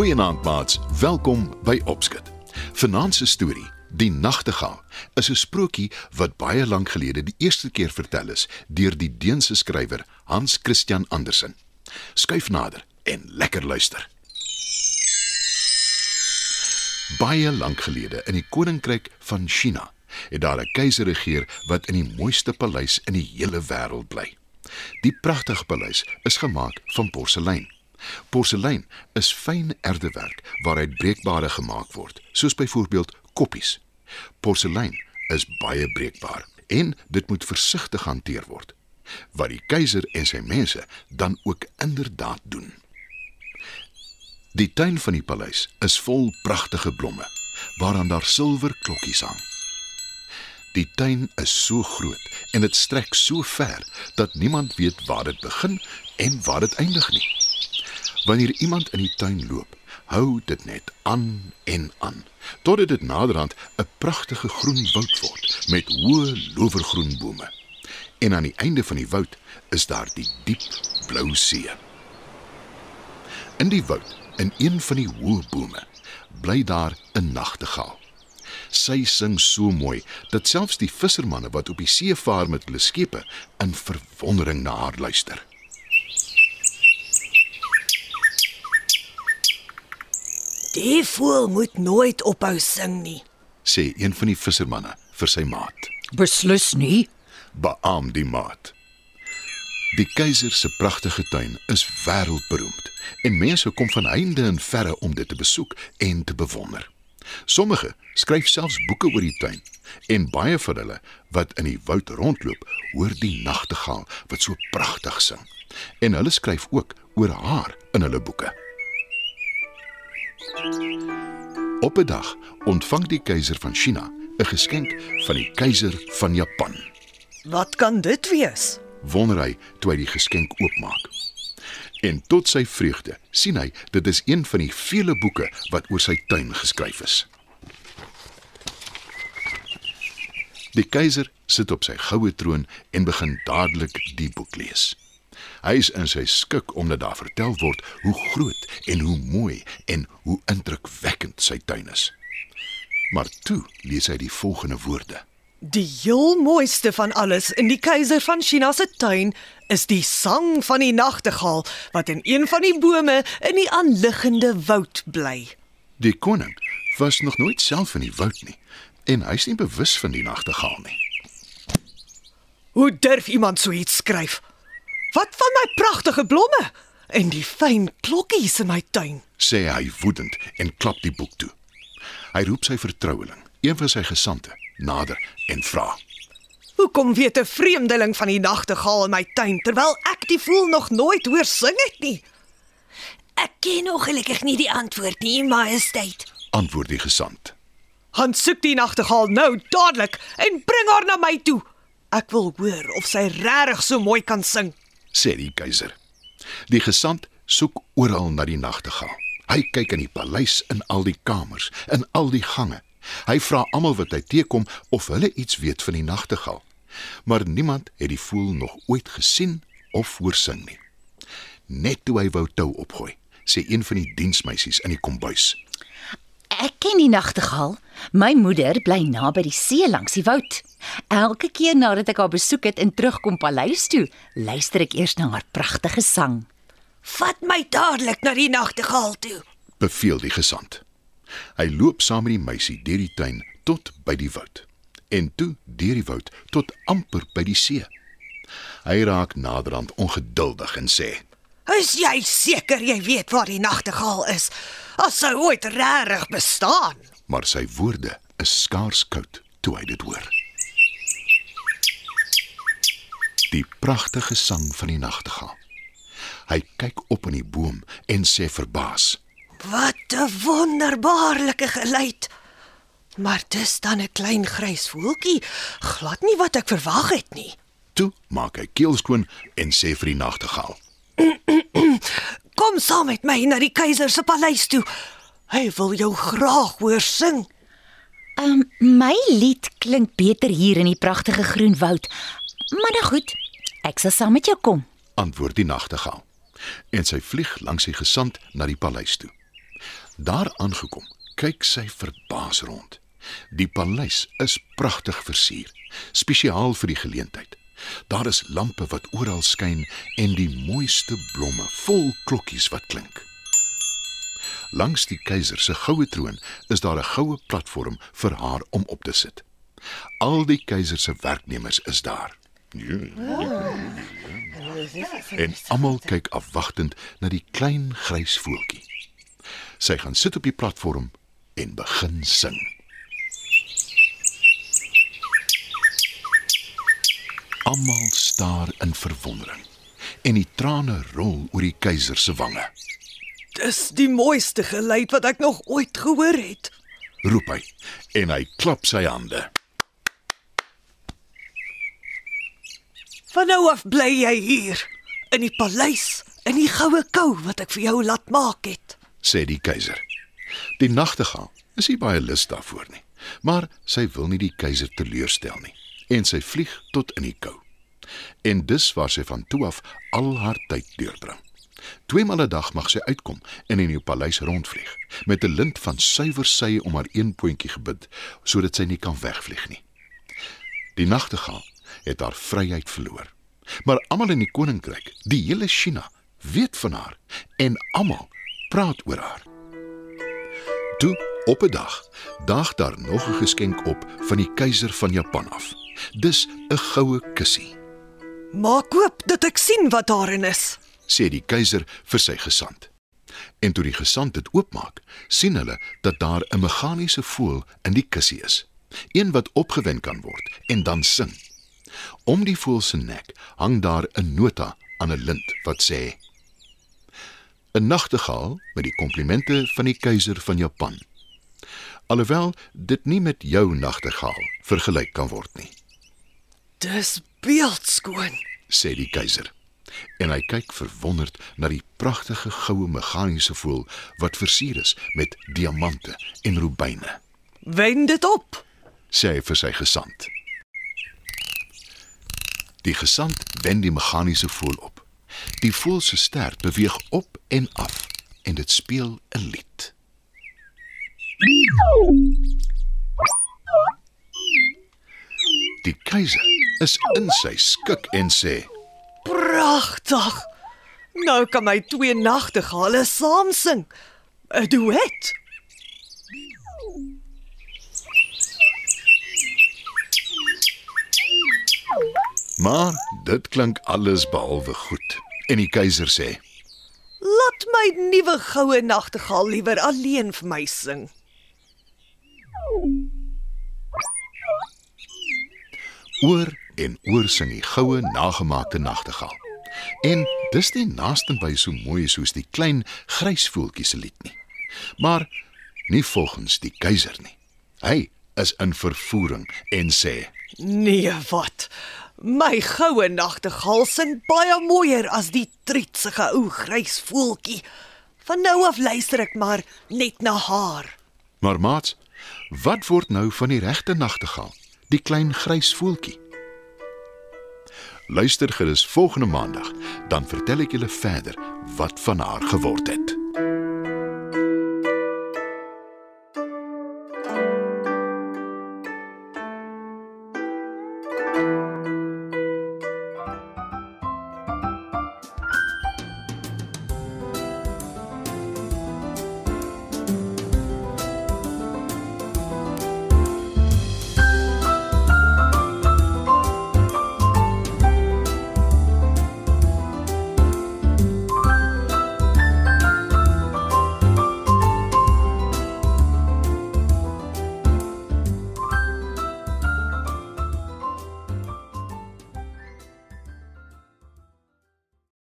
Goeienaand maats, welkom by Opskit. Vanaand se storie, Die Nagtegaal, is 'n sprokie wat baie lank gelede die eerste keer vertel is deur die Deense skrywer Hans Christian Andersen. Skuif nader en lekker luister. Baie lank gelede in die koninkryk van China het daar 'n keiser regeer wat in die mooiste paleis in die hele wêreld bly. Die pragtige paleis is gemaak van porselein. Porselein is fyn erdewerk waaruit breekbare gemaak word, soos byvoorbeeld koppies. Porselein is baie breekbaar en dit moet versigtig hanteer word. Wat die keiser en sy mense dan ook inderdaad doen. Die tuin van die paleis is vol pragtige blomme waaraan daar silwer klokkies hang. Die tuin is so groot en dit strek so ver dat niemand weet waar dit begin en waar dit eindig nie. Wanneer iemand in die tuin loop, hou dit net aan en aan totdat dit naderhand 'n pragtige groen woud word met hoë lowergroen bome. En aan die einde van die woud is daar die diep blou see. In die woud, in een van die hoë bome, bly daar 'n nagtegaal. Sy sing so mooi dat selfs die vissermanne wat op die see vaar met hulle skepe in verwondering na haar luister. Die voël moet nooit ophou sing nie. sê een van die vissermanne vir sy maat. Beslis nie. Beaam die maat. Die keiser se pragtige tuin is wêreldberoemd en mense kom van heinde en verre om dit te besoek en te bewonder. Sommige skryf selfs boeke oor die tuin en baie van hulle wat in die woud rondloop, hoor die nagtegaal wat so pragtig sing. En hulle skryf ook oor haar in hulle boeke. Op 'n dag ontvang die keiser van China 'n geskenk van die keiser van Japan. Wat kan dit wees? Wonder hy toe hy die geskenk oopmaak. En tot sy vreugde sien hy dit is een van die vele boeke wat oor sy tuin geskryf is. Die keiser sit op sy goue troon en begin dadelik die boek lees. Hy is in sy skik omdat daar vertel word hoe groot en hoe mooi en hoe indrukwekkend sy tuin is. Maar toe lees hy die volgende woorde: Die heel mooiste van alles in die keiser van China se tuin is die sang van die nagtegaal wat in een van die bome in die aanliggende woud bly. Die koning was nog nooit self in die woud nie en hy's nie bewus van die nagtegaal nie. Hoe durf iemand so iets skryf? Wat van my pragtige blomme en die fyn klokkies in my tuin? sê hy woedend en klap die boek toe. Hy roep sy vertroueling, een van sy gesante, nader en vra: Hoekom weet 'n vreemdeling van die nagtegaal in my tuin terwyl ek die voël nog nooit hoor sing het nie? Ek ken nog gelukkig nie die antwoord nie, Majesteit. antwoord die gesant. Han soek die nagtegaal nou dadelik en bring haar na my toe. Ek wil hoor of sy regtig so mooi kan sing. Sê die keiser. Die gesant soek oral na die nagtegaal. Hy kyk in die paleis in al die kamers, in al die gange. Hy vra almal wat hy teekom of hulle iets weet van die nagtegaal. Maar niemand het die voël nog ooit gesien of hoor sing nie. Net toe hy wou tou opgooi, sê een van die diensmeisies in die kombuis: Ek ken die nagtegaal. My moeder bly naby die see langs die woud. Elke keer nadat ek haar besoek het en terugkom paleis toe, luister ek eers na haar pragtige sang. Vat my dadelik na die nagtegaal toe. beveel die gesant. Hy loop saam met die meisie deur die tuin tot by die woud en toe deur die woud tot amper by die see. Hy raak naderhand ongeduldig en sê: Is jy seker jy weet waar die nagtegaal is? As sy ooit regtig bestaan. maar sy woorde is skaars koud toe hy dit hoor. Die pragtige sang van die nagtegaal. Hy kyk op in die boom en sê verbaas: Wat 'n wonderbaarlike geluid. Maar dis dan 'n klein grys voeltjie, glad nie wat ek verwag het nie. Toe maak hy keelskoon en sê vir die nagtegaal: Kom saam met my na die keiser se paleis toe. Hy wil jou graag hoor sing. Um, my lied klink beter hier in die pragtige groen woud. Maar nou goed, ek sal saam met jou kom. antwoord die nagtegaal. En sy vlieg langs die gesant na die paleis toe. Daar aangekom, kyk sy verbaas rond. Die paleis is pragtig versier, spesiaal vir die geleentheid. Daar is lampe wat oral skyn en die mooiste blomme vol klokkies wat klink. Langs die keiser se goue troon is daar 'n goue platform vir haar om op te sit. Al die keiser se werknemers is daar. En almal kyk afwagtend na die klein grys voeltjie. Sy gaan sit op die platform en begin sing. Almal staar in verwondering en die trane rol oor die keiser se wange. Dis die mooiste geluid wat ek nog ooit gehoor het. Roep hy en hy klap sy hande. Van nou af bly jy hier in die paleis in die goue kou wat ek vir jou laat maak het. sê die keiser. Die nagtegaal is nie baie lus daarvoor nie, maar sy wil nie die keiser teleurstel nie en sy vlieg tot in die kou. En dis waar sy van toe af al haar tyd deurbring. Tweemaal 'n dag mag sy uitkom en in die paleis rondvlieg met 'n lint van suiwer sy om haar een puntjie gebind sodat sy nie kan wegvlieg nie. Die nagtegaal het haar vryheid verloor. Maar almal in die koninkryk, die hele China, weet van haar en almal praat oor haar. Toe op 'n dag daag daar nog 'n geskenk op van die keiser van Japan af. Dis 'n goue kussie, Maak oop dat ek sien wat daarin is. sê die keiser vir sy gesant. En toe die gesant dit oopmaak, sien hulle dat daar 'n meganiese voël in die kussie is. Een wat opgewen kan word en dan sing. Om die voël se nek hang daar 'n nota aan 'n lint wat sê: 'n Nagtegaal met die komplimente van die keiser van Japan. Alhoewel dit nie met jou nagtegaal vergelyk kan word nie, Dis beeldskoon. sê die keiser. En hy kyk verwonderd na die pragtige goue meganiese voël wat versier is met diamante en rubyne. Wend dit op. sê hy vir sy gesant. Die gesant wend die meganiese voël op. Die voël se stert beweeg op en af en dit speel 'n lied. Die keiser is in sy skik en sê: Pragtig. Nou kan my twee nagtegale saam sing. 'n Duet. "Maar dit klink alles behalwe goed." En die keiser sê: Laat my nuwe goue nagtegaal liewer alleen vir my sing. Oor en oor sing die goue nagemaakte nagtegaal. En dis nie naastenby so mooi soos die klein grys voeltjie se lied nie. Maar nie volgens die keiser nie. Hy is in vervoering en sê: Nee, wat? My goue nagtegaal sing baie mooier as die trietsige ou grys voeltjie. Van nou af luister ek maar net na haar. "Maar maat, wat word nou van die regte nagtegaal, die klein grys voeltjie?" Luister gerus volgende maandag, dan vertel ek julle verder wat van haar geword het.